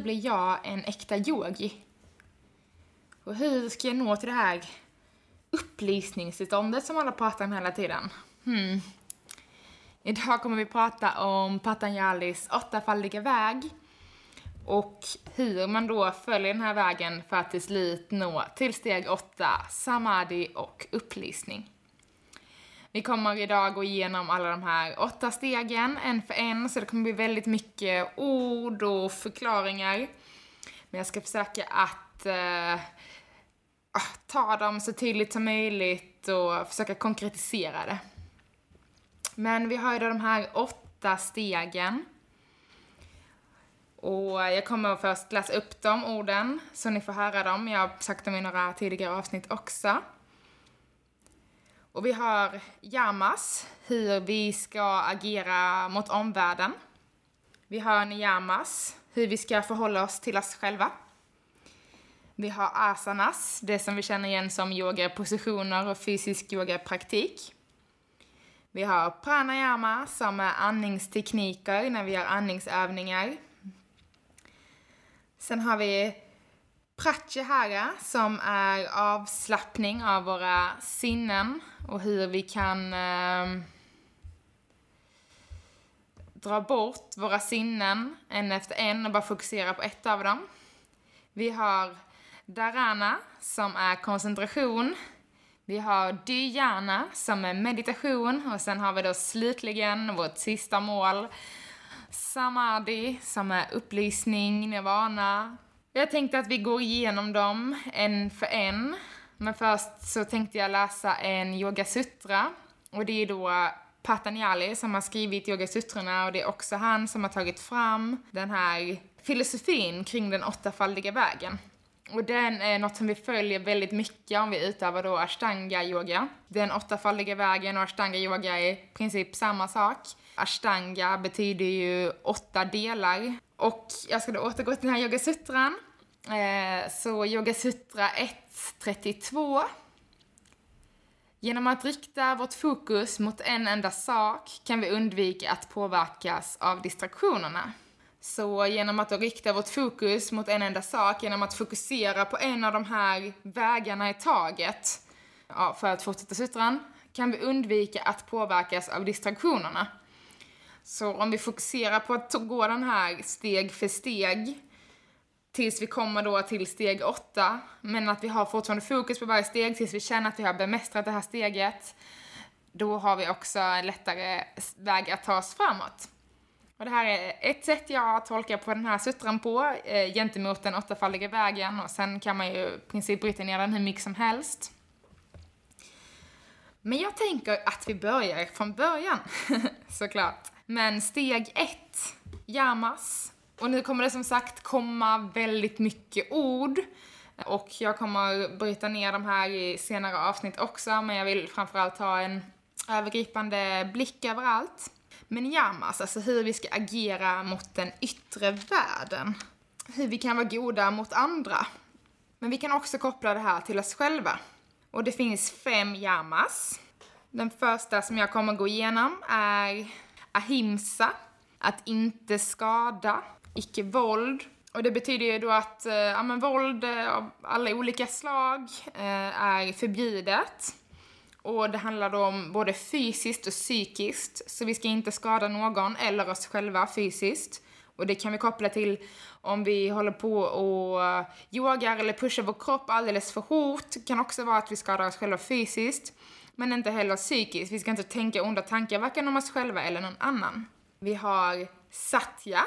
Blir jag en äkta yogi? Och hur ska jag nå till det här upplysningstillståndet som alla pratar om hela tiden? Hmm. Idag kommer vi prata om Patanjalis åttafaldiga väg och hur man då följer den här vägen för att till slut nå till steg åtta, samadhi och upplysning. Vi kommer idag gå igenom alla de här åtta stegen, en för en, så det kommer bli väldigt mycket ord och förklaringar. Men jag ska försöka att eh, ah, ta dem så tydligt som möjligt och försöka konkretisera det. Men vi har ju då de här åtta stegen. Och jag kommer först läsa upp de orden så ni får höra dem. Jag har sagt dem i några tidigare avsnitt också. Och vi har yamas, hur vi ska agera mot omvärlden. Vi har niyamas, hur vi ska förhålla oss till oss själva. Vi har asanas, det som vi känner igen som yogapositioner och fysisk yogapraktik. Vi har pranayama som är andningstekniker när vi gör andningsövningar. Sen har vi pratyahara som är avslappning av våra sinnen och hur vi kan eh, dra bort våra sinnen en efter en och bara fokusera på ett av dem. Vi har dharana som är koncentration. Vi har dhyana som är meditation och sen har vi då slutligen vårt sista mål samadhi som är upplysning, nirvana. Jag tänkte att vi går igenom dem en för en. Men först så tänkte jag läsa en Yoga Sutra och det är då Patanjali som har skrivit Yoga Sutrorna och det är också han som har tagit fram den här filosofin kring den åttafaldiga vägen. Och den är något som vi följer väldigt mycket om vi utövar då ashtanga yoga. Den åttafaldiga vägen och ashtanga yoga är i princip samma sak. Ashtanga betyder ju åtta delar. Och jag ska då återgå till den här yogasutran. Eh, så yogasutra 1.32 Genom att rikta vårt fokus mot en enda sak kan vi undvika att påverkas av distraktionerna. Så genom att då rikta vårt fokus mot en enda sak, genom att fokusera på en av de här vägarna i taget, ja, för att fortsätta sutran, kan vi undvika att påverkas av distraktionerna. Så om vi fokuserar på att gå den här steg för steg, tills vi kommer då till steg åtta, men att vi har fortfarande fokus på varje steg tills vi känner att vi har bemästrat det här steget, då har vi också en lättare väg att ta oss framåt. Och det här är ett sätt jag tolkar på den här sutran på eh, gentemot den åttafaldiga vägen och sen kan man ju i princip bryta ner den hur mycket som helst. Men jag tänker att vi börjar från början, såklart. Men steg ett, yamas. Och nu kommer det som sagt komma väldigt mycket ord. Och jag kommer bryta ner de här i senare avsnitt också, men jag vill framförallt ha en övergripande blick över allt. Men yamas, alltså hur vi ska agera mot den yttre världen. Hur vi kan vara goda mot andra. Men vi kan också koppla det här till oss själva. Och det finns fem yamas. Den första som jag kommer gå igenom är ahimsa, att inte skada, icke-våld. Och det betyder ju då att eh, ja, men våld eh, av alla olika slag eh, är förbjudet. Och det handlar då om både fysiskt och psykiskt, så vi ska inte skada någon eller oss själva fysiskt. Och det kan vi koppla till om vi håller på och eh, yogar eller pushar vår kropp alldeles för hårt. Det kan också vara att vi skadar oss själva fysiskt, men inte heller psykiskt. Vi ska inte tänka onda tankar varken om oss själva eller någon annan. Vi har satya,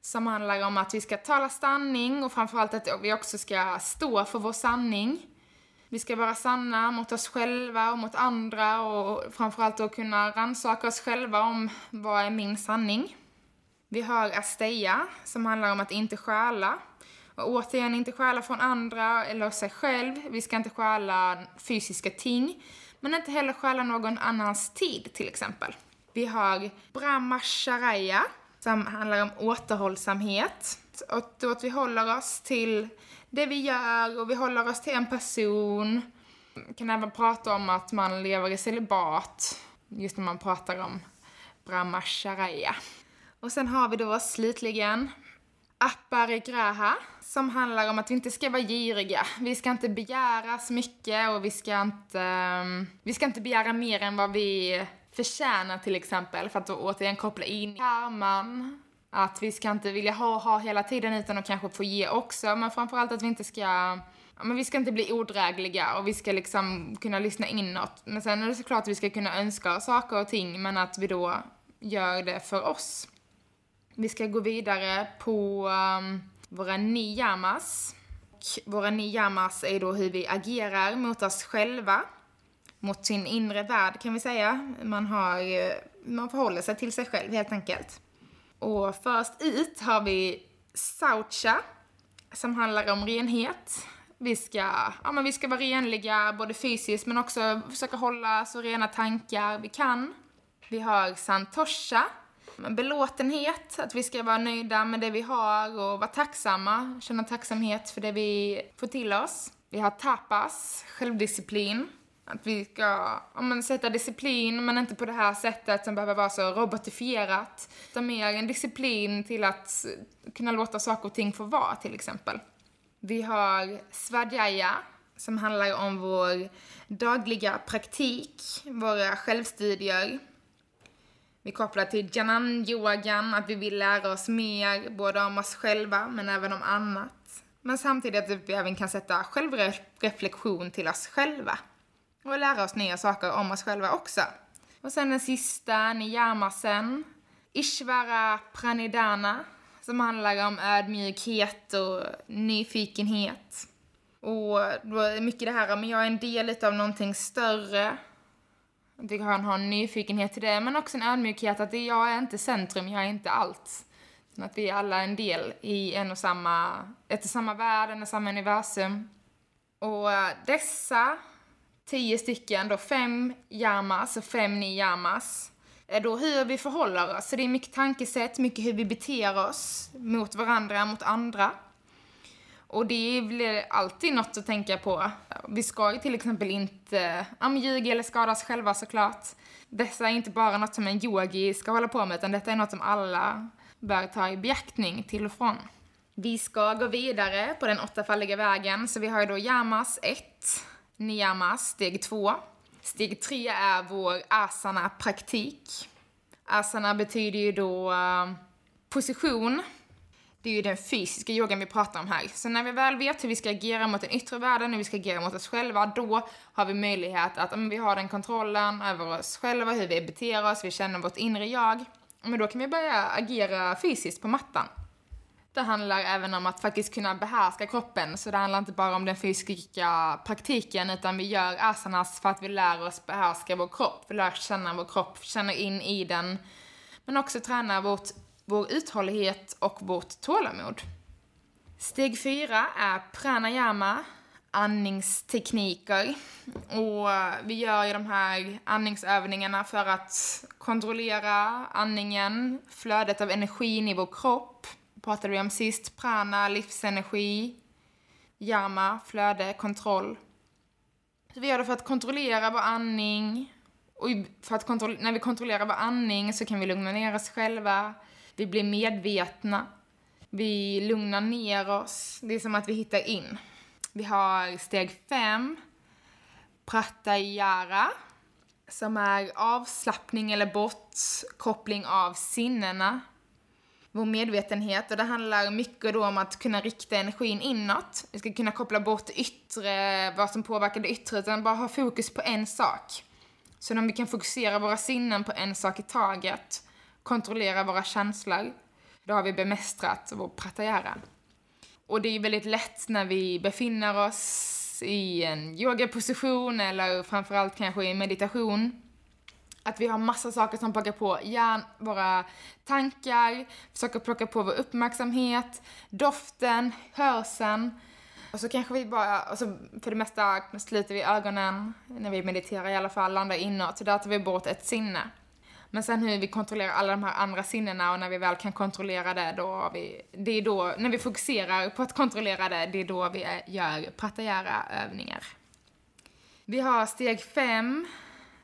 som handlar om att vi ska tala sanning och framförallt att vi också ska stå för vår sanning. Vi ska vara sanna mot oss själva och mot andra och framförallt då kunna rannsaka oss själva om vad är min sanning. Vi har Asteia som handlar om att inte stjäla. Och återigen, inte stjäla från andra eller sig själv. Vi ska inte stjäla fysiska ting. Men inte heller stjäla någon annans tid till exempel. Vi har Brahmacharya som handlar om återhållsamhet. Och då att vi håller oss till det vi gör och vi håller oss till en person. Vi kan även prata om att man lever i celibat, just när man pratar om Brahmacharya. Och sen har vi då slutligen Aparigraha, som handlar om att vi inte ska vara giriga. Vi ska inte begära så mycket och vi ska inte, ehm, vi ska inte begära mer än vad vi förtjänar till exempel, för att då återigen koppla in karman. Att vi ska inte vilja ha, ha hela tiden utan att kanske få ge också, men framförallt att vi inte ska Ja, men vi ska inte bli odrägliga och vi ska liksom kunna lyssna inåt. Men sen är det såklart att vi ska kunna önska saker och ting, men att vi då gör det för oss. Vi ska gå vidare på um, våra niyamas. Och våra niyamas är då hur vi agerar mot oss själva, mot sin inre värld kan vi säga. Man, har, eh, man förhåller sig till sig själv helt enkelt. Och först ut har vi Saucha, som handlar om renhet. Vi ska, ja, men vi ska vara renliga både fysiskt men också försöka hålla så rena tankar vi kan. Vi har Santosha, belåtenhet, att vi ska vara nöjda med det vi har och vara tacksamma, känna tacksamhet för det vi får till oss. Vi har tapas, självdisciplin. Att vi ska ja, men, sätta disciplin, men inte på det här sättet som behöver vara så robotifierat. Utan mer en disciplin till att kunna låta saker och ting få vara, till exempel. Vi har Svadjaya, som handlar om vår dagliga praktik, våra självstudier, vi kopplar till Janan-yogan, att vi vill lära oss mer, både om oss själva men även om annat. Men samtidigt att vi även kan sätta självreflektion till oss själva. Och lära oss nya saker om oss själva också. Och sen den sista, niyamasen, Ishvara Pranidana, som handlar om ödmjukhet och nyfikenhet. Och då är mycket det här, men jag är en del av någonting större att han har en nyfikenhet till det, men också en ödmjukhet att jag är inte centrum, jag är inte allt. Utan att vi är alla en del i en och samma, ett och samma värld, en och samma universum. Och eh, dessa tio stycken, då fem yamas och fem niyamas, är då hur vi förhåller oss. Så det är mycket tankesätt, mycket hur vi beter oss mot varandra, mot andra. Och det blir alltid något att tänka på. Vi ska ju till exempel inte ja, ljuga eller skada oss själva såklart. Dessa är inte bara något som en yogi ska hålla på med, utan detta är något som alla bör ta i beaktning till och från. Vi ska gå vidare på den åttafaldiga vägen, så vi har ju då yamas 1, niyamas steg 2. Steg 3 är vår asana-praktik. Asana betyder ju då eh, position, det är ju den fysiska yogan vi pratar om här. Så när vi väl vet hur vi ska agera mot den yttre världen, hur vi ska agera mot oss själva, då har vi möjlighet att, om vi har den kontrollen över oss själva, hur vi beter oss, vi känner vårt inre jag, men då kan vi börja agera fysiskt på mattan. Det handlar även om att faktiskt kunna behärska kroppen, så det handlar inte bara om den fysiska praktiken, utan vi gör asanas för att vi lär oss behärska vår kropp, vi lär känna vår kropp, känner in i den, men också träna vårt vår uthållighet och vårt tålamod. Steg fyra är pranayama, andningstekniker. Och eh, vi gör ju de här andningsövningarna för att kontrollera andningen, flödet av energin i vår kropp. Pratade vi om sist. Prana, livsenergi. Yama, flöde, kontroll. Så vi gör det för att kontrollera vår andning. Och för att när vi kontrollerar vår andning så kan vi lugna ner oss själva. Vi blir medvetna. Vi lugnar ner oss. Det är som att vi hittar in. Vi har steg fem, pratayara, som är avslappning eller bortkoppling av sinnena. Vår medvetenhet. Och det handlar mycket då om att kunna rikta energin inåt. Vi ska kunna koppla bort det yttre, vad som påverkar det yttre, utan bara ha fokus på en sak. Så om vi kan fokusera våra sinnen på en sak i taget kontrollera våra känslor. Då har vi bemästrat vår pratayara. Och det är väldigt lätt när vi befinner oss i en yogaposition eller framförallt kanske i meditation att vi har massa saker som plockar på hjärn, våra tankar, försöker plocka på vår uppmärksamhet, doften, hörseln. Och så kanske vi bara, alltså för det mesta sliter vi ögonen, när vi mediterar i alla fall, landar inåt, så där tar vi bort ett sinne. Men sen hur vi kontrollerar alla de här andra sinnena och när vi väl kan kontrollera det, då har vi, det är då, när vi fokuserar på att kontrollera det, det är då vi gör pratayara-övningar. Vi har steg fem,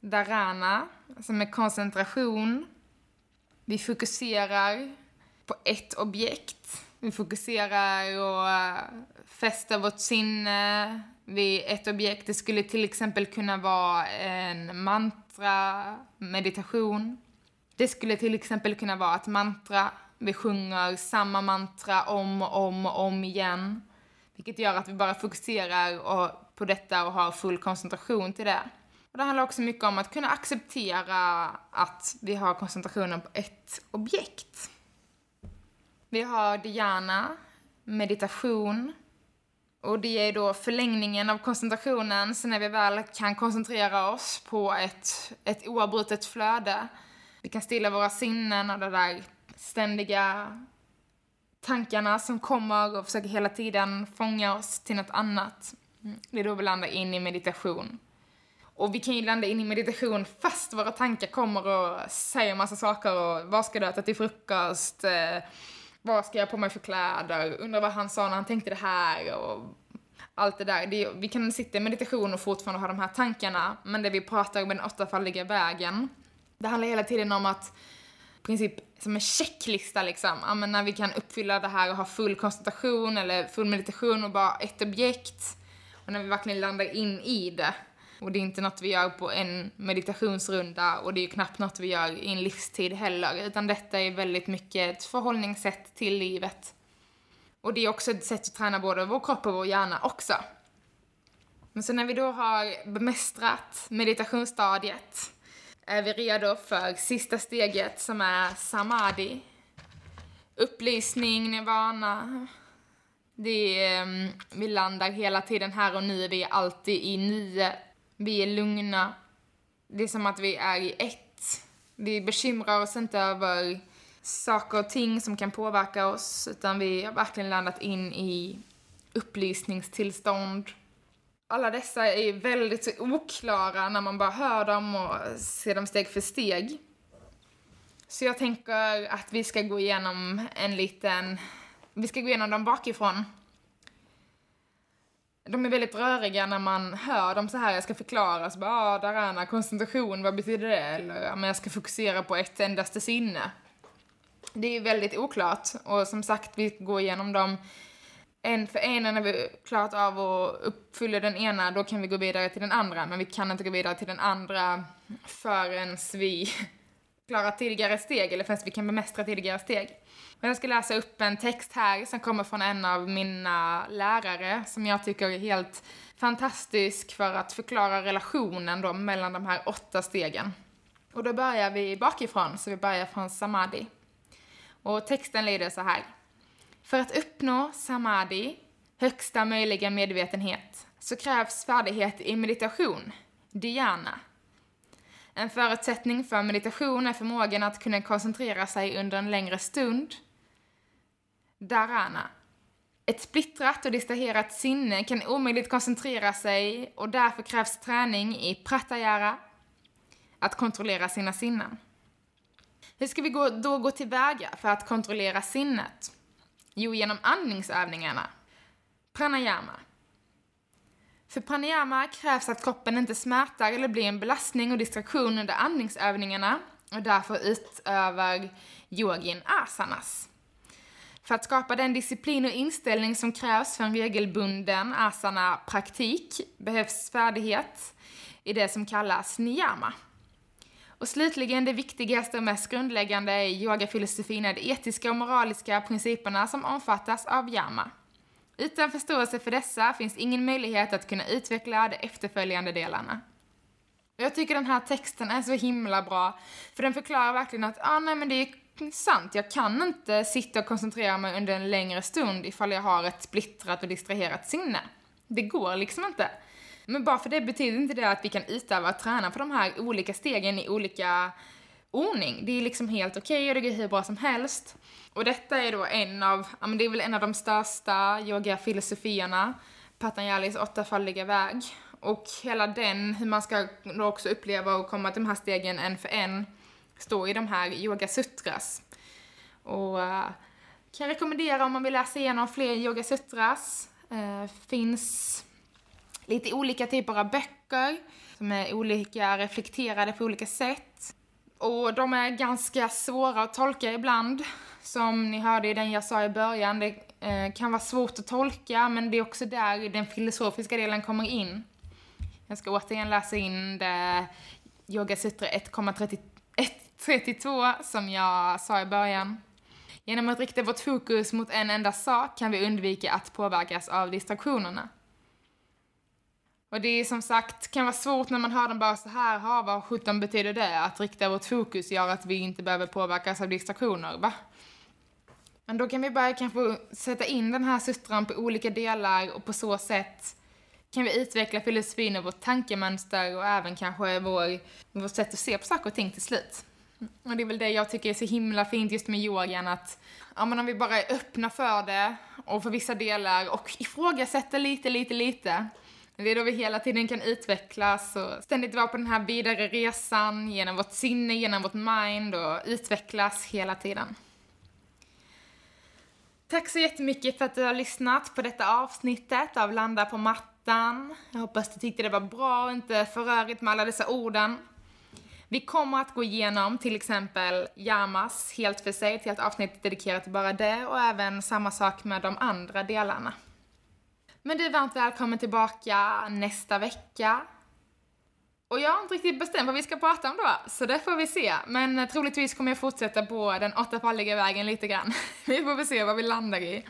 dharana, som är koncentration. Vi fokuserar på ett objekt. Vi fokuserar och eh, fäster vårt sinne vid ett objekt. Det skulle till exempel kunna vara en mantra-meditation. Det skulle till exempel kunna vara ett mantra. Vi sjunger samma mantra om och om och om igen. Vilket gör att vi bara fokuserar på detta och har full koncentration till det. Och det handlar också mycket om att kunna acceptera att vi har koncentrationen på ett objekt. Vi har dhyana, meditation, och det är då förlängningen av koncentrationen, så när vi väl kan koncentrera oss på ett, ett oavbrutet flöde. Vi kan stilla våra sinnen och de där ständiga tankarna som kommer och försöker hela tiden fånga oss till något annat. Mm. Det är då vi landar in i meditation. Och vi kan ju landa in i meditation fast våra tankar kommer och säger massa saker och vad ska du äta till frukost? Eh, vad ska jag på mig för kläder? Undrar vad han sa när han tänkte det här och allt det där. Det, vi kan sitta i meditation och fortfarande ha de här tankarna, men det vi pratar om den åttafaldiga vägen, det handlar hela tiden om att i princip som en checklista liksom. Ja, men när vi kan uppfylla det här och ha full koncentration eller full meditation och bara ett objekt. Och när vi verkligen landar in i det. Och det är inte något vi gör på en meditationsrunda och det är ju knappt något vi gör i en livstid heller, utan detta är väldigt mycket ett förhållningssätt till livet. Och det är också ett sätt att träna både vår kropp och vår hjärna också. Men så när vi då har bemästrat meditationsstadiet är vi redo för sista steget som är samadhi. Upplysning, nirvana. Det är, ehm, vi landar hela tiden här och nu, vi är alltid i nuet vi är lugna. Det är som att vi är i ett. Vi bekymrar oss inte över saker och ting som kan påverka oss, utan vi har verkligen landat in i upplysningstillstånd. Alla dessa är väldigt oklara när man bara hör dem och ser dem steg för steg. Så jag tänker att vi ska gå igenom en liten... Vi ska gå igenom dem bakifrån de är väldigt röriga när man hör dem så här, jag ska förklara, så bara, ah, där Darana, koncentration, vad betyder det? Eller, ja, men jag ska fokusera på ett endaste sinne. Det är väldigt oklart, och som sagt, vi går igenom dem en för en, när vi klarat av att uppfylla den ena, då kan vi gå vidare till den andra, men vi kan inte gå vidare till den andra förrän vi klara tidigare steg, eller först vi kan bemästra tidigare steg. Och jag ska läsa upp en text här som kommer från en av mina lärare som jag tycker är helt fantastisk för att förklara relationen då mellan de här åtta stegen. Och då börjar vi bakifrån, så vi börjar från samadhi. Och texten lyder så här. För att uppnå samadhi, högsta möjliga medvetenhet, så krävs färdighet i meditation, dhyana. En förutsättning för meditation är förmågan att kunna koncentrera sig under en längre stund dharana. Ett splittrat och distraherat sinne kan omöjligt koncentrera sig och därför krävs träning i pratyahara, att kontrollera sina sinnen. Hur ska vi då gå tillväga för att kontrollera sinnet? Jo, genom andningsövningarna. Pranayama. För pranayama krävs att kroppen inte smärtar eller blir en belastning och distraktion under andningsövningarna och därför utövar yogin asanas. För att skapa den disciplin och inställning som krävs för en regelbunden asana-praktik behövs färdighet i det som kallas niyama. Och slutligen, det viktigaste och mest grundläggande i yogafilosofin är de etiska och moraliska principerna som omfattas av yama. Utan förståelse för dessa finns ingen möjlighet att kunna utveckla de efterföljande delarna. Jag tycker den här texten är så himla bra, för den förklarar verkligen att ah, nej, men det är sant. Jag kan inte sitta och koncentrera mig under en längre stund ifall jag har ett splittrat och distraherat sinne. Det går liksom inte. Men bara för det betyder inte det att vi kan utöva och träna på de här olika stegen i olika ordning. Det är liksom helt okej okay och det går hur bra som helst. Och detta är då en av, ja men det är väl en av de största yogafilosofierna, Patanjalis åttafaldiga väg. Och hela den, hur man ska då också uppleva och komma till de här stegen en för en, står i de här yogasutras. Och uh, kan rekommendera om man vill läsa igenom fler yogasutras. Uh, finns lite olika typer av böcker som är olika reflekterade på olika sätt. Och de är ganska svåra att tolka ibland. Som ni hörde i den jag sa i början, det eh, kan vara svårt att tolka men det är också där den filosofiska delen kommer in. Jag ska återigen läsa in det Yoga Sutra 1,32 som jag sa i början. Genom att rikta vårt fokus mot en enda sak kan vi undvika att påverkas av distraktionerna. Och det är som sagt, kan vara svårt när man hör dem bara så här, ha vad sjutton betyder det? Att rikta vårt fokus gör att vi inte behöver påverkas av distraktioner, va? Men då kan vi bara kanske sätta in den här sutran på olika delar och på så sätt kan vi utveckla filosofin och vårt tankemönster och även kanske vår, vårt sätt att se på saker och ting till slut. Och det är väl det jag tycker är så himla fint just med yogan att, ja men om vi bara är öppna för det och för vissa delar och ifrågasätter lite, lite, lite det är då vi hela tiden kan utvecklas och ständigt vara på den här vidare resan genom vårt sinne, genom vårt mind och utvecklas hela tiden. Tack så jättemycket för att du har lyssnat på detta avsnittet av Landa på mattan. Jag hoppas du tyckte det var bra och inte för rörigt med alla dessa orden. Vi kommer att gå igenom till exempel Yamas helt för sig, ett helt avsnitt dedikerat till bara det och även samma sak med de andra delarna. Men du är varmt välkommen tillbaka nästa vecka. Och jag har inte riktigt bestämt vad vi ska prata om då, så det får vi se. Men eh, troligtvis kommer jag fortsätta på den åttafaldiga vägen lite grann. vi får väl se vad vi landar i.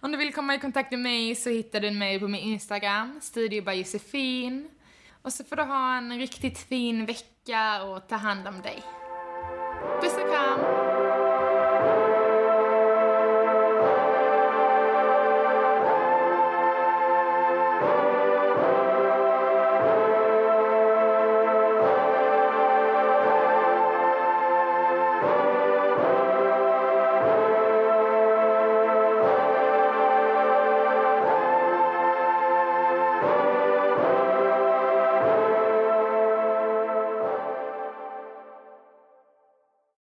Om du vill komma i kontakt med mig så hittar du mig på min Instagram, Studio by Josefin. Och så får du ha en riktigt fin vecka och ta hand om dig. Puss och kram!